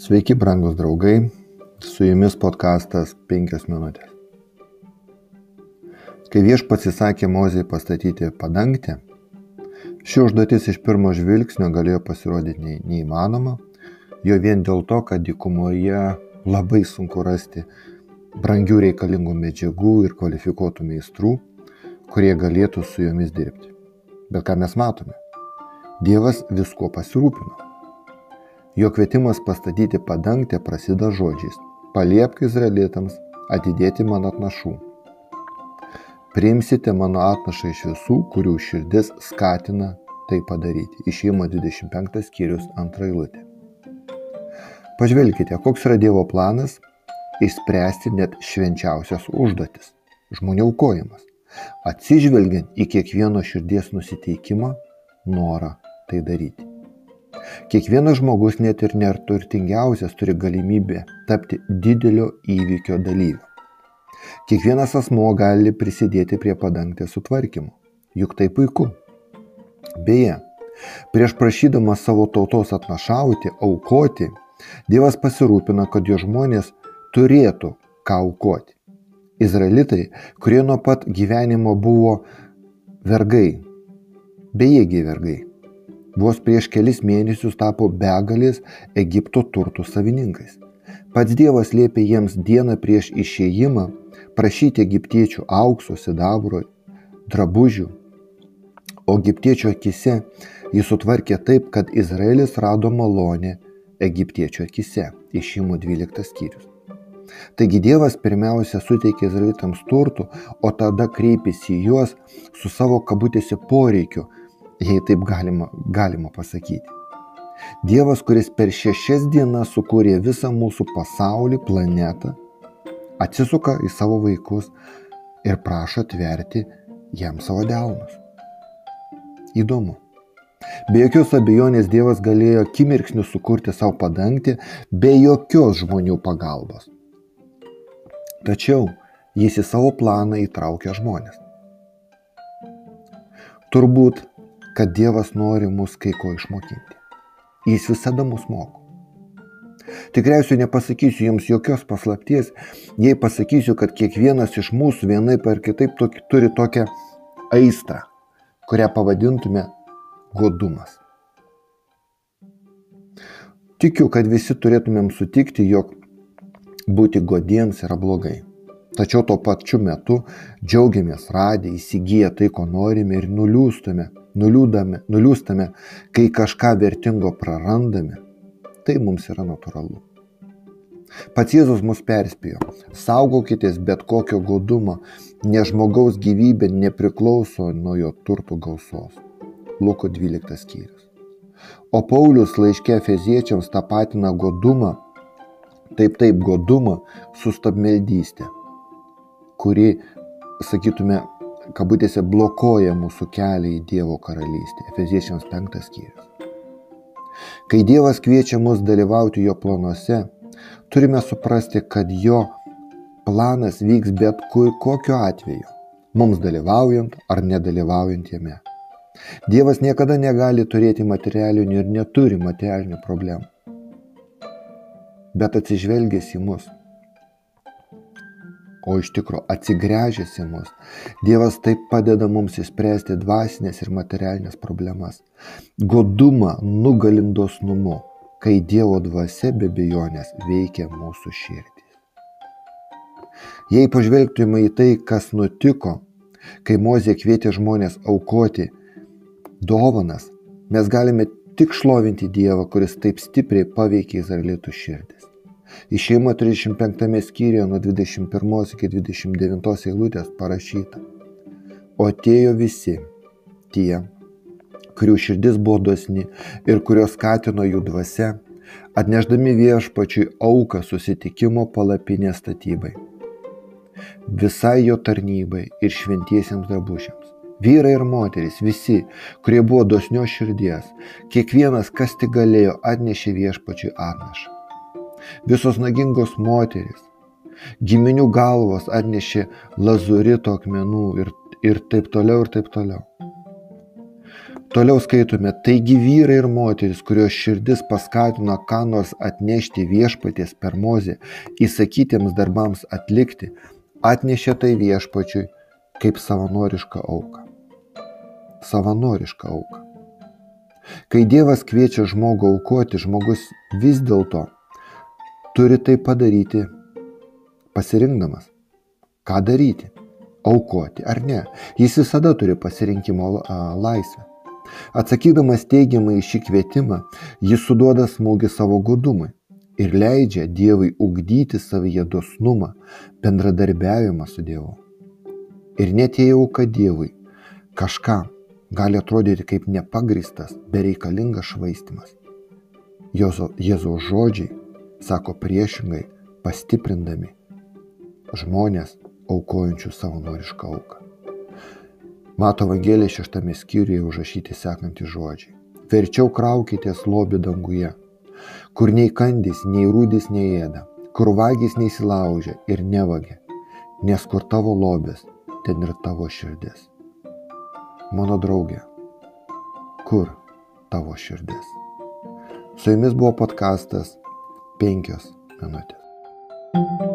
Sveiki, brangus draugai, su jumis podkastas 5 minutės. Kai viešpats įsakė Mozijai pastatyti padangtę, ši užduotis iš pirmo žvilgsnio galėjo pasirodyti neįmanoma, jo vien dėl to, kad dykumoje labai sunku rasti brangių reikalingų medžiagų ir kvalifikuotų meistrų, kurie galėtų su jomis dirbti. Bet ką mes matome? Dievas visko pasirūpino. Jo kvietimas pastatyti padangtę prasideda žodžiais - paliepk izraelitams atidėti mano atnašų. Priimsite mano atnašą iš visų, kurių širdis skatina tai padaryti. Išėjimo 25 skyrius antra eilutė. Pažvelkite, koks yra Dievo planas išspręsti net švenčiausias užduotis - žmonių aukojimas, atsižvelgiant į kiekvieno širdies nusiteikimą, norą tai daryti. Kiekvienas žmogus, net ir neturtingiausias, turi galimybę tapti didelio įvykio dalyviu. Kiekvienas asmo gali prisidėti prie padangtės sutvarkymo. Juk tai puiku. Beje, prieš prašydamas savo tautos atnašauti, aukoti, Dievas pasirūpina, kad jo žmonės turėtų ką aukoti. Izraelitai, kurie nuo pat gyvenimo buvo vergai, bejėgiai vergai, vos prieš kelis mėnesius tapo begalės Egipto turtų savininkais. Pats Dievas liepė jiems dieną prieš išėjimą prašyti egiptiečių aukso, sidabro, drabužių, o egiptiečių akise jis sutvarkė taip, kad Izraelis rado malonę egiptiečių akise. Išimų 12 skyrius. Taigi Dievas pirmiausia suteikė izraelitams turtų, o tada kreipėsi į juos su savo kabutėse poreikiu jei taip galima, galima pasakyti. Dievas, kuris per šešias dienas sukūrė visą mūsų pasaulį, planetą, atsisuka į savo vaikus ir prašo atverti jam savo delnus. Įdomu. Be jokios abejonės Dievas galėjo akimirksniu sukurti savo padangti be jokios žmonių pagalbos. Tačiau jis į savo planą įtraukia žmonės. Turbūt kad Dievas nori mus kai ko išmokinti. Jis visada mus moko. Tikriausiai nepasakysiu jums jokios paslapties, jei pasakysiu, kad kiekvienas iš mūsų vienaip ar kitaip tokį, turi tokią aistrą, kurią pavadintume godumas. Tikiu, kad visi turėtumėm sutikti, jog būti godiems yra blogai. Tačiau tuo pačiu metu džiaugiamės radę, įsigiję tai, ko norime ir nuliūstame, nuliūdame, nuliūstame, kai kažką vertingo prarandame, tai mums yra natūralu. Pats Jėzus mus perspėjo, saugokitės bet kokio godumo, nes žmogaus gyvybė nepriklauso nuo jo turtų gausos. Luko 12 skyrius. O Paulius laiškė feziečiams tapatina godumą, taip taip godumą su stabmeldystė, kuri, sakytume, kabutėse blokuoja mūsų kelią į Dievo karalystę. Efeziečiams 5 skyrius. Kai Dievas kviečia mus dalyvauti jo planuose, turime suprasti, kad jo planas vyks bet kur kokiu atveju, mums dalyvaujant ar nedalyvaujant jame. Dievas niekada negali turėti materialinių ir neturi materialinių problemų. Bet atsižvelgęs į mus, o iš tikro atsigręžęs į mus, Dievas taip padeda mums įspręsti dvasinės ir materialinės problemas. Godumą nugalim dosnumu, kai Dievo dvasia be bejonės veikia mūsų širdį. Jei pažvelgtume į tai, kas nutiko, kai Mozė kvietė žmonės aukoti dovanas, mes galime tik šlovinti Dievą, kuris taip stipriai paveikė Izraelitų širdis. Išėjimo 35 skyriuje nuo 21 iki 29 eilutės parašyta. O atėjo visi tie, kurių širdis buvo dosni ir kurios skatino jų dvasia, atneždami viešpačiui auką susitikimo palapinės statybai, visai jo tarnybai ir šventiesiems drabužiams. Vyrai ir moteris, visi, kurie buvo dosnios širdies, kiekvienas, kas tik galėjo, atnešė viešpačiui atnašą visos nagingos moterys, giminių galvos atnešė lazurito akmenų ir, ir taip toliau ir taip toliau. Toliau skaitome, taigi vyrai ir moteris, kurios širdis paskatino ką nors atnešti viešpaties per mozę, įsakytiems darbams atlikti, atnešė tai viešpačiui kaip savanorišką auką. Savanorišką auką. Kai Dievas kviečia žmogų aukoti, žmogus vis dėlto turi tai padaryti pasirinkdamas. Ką daryti? Aukoti ar ne? Jis visada turi pasirinkimo laisvę. Atsakydamas teigiamai šį kvietimą, jis suduoda smūgį savo godumui ir leidžia Dievui ugdyti savyje dosnumą, bendradarbiavimą su Dievu. Ir net jei auka Dievui kažką gali atrodyti kaip nepagristas, bereikalingas švaistimas. Jėzaus žodžiai sako priešingai, pastiprindami žmonės aukojančių savanorišką auką. Mato Evangelija šeštame skyriuje užrašyti sekantys žodžiai. Verčiau kraukitės lobį danguje, kur nei kandys, nei rūdis neėda, kur vagys neįsilaužia ir nevagia, nes kur tavo lobis, ten ir tavo širdis. Mano draugė, kur tavo širdis? Su jumis buvo podkastas penkios minutės. thank you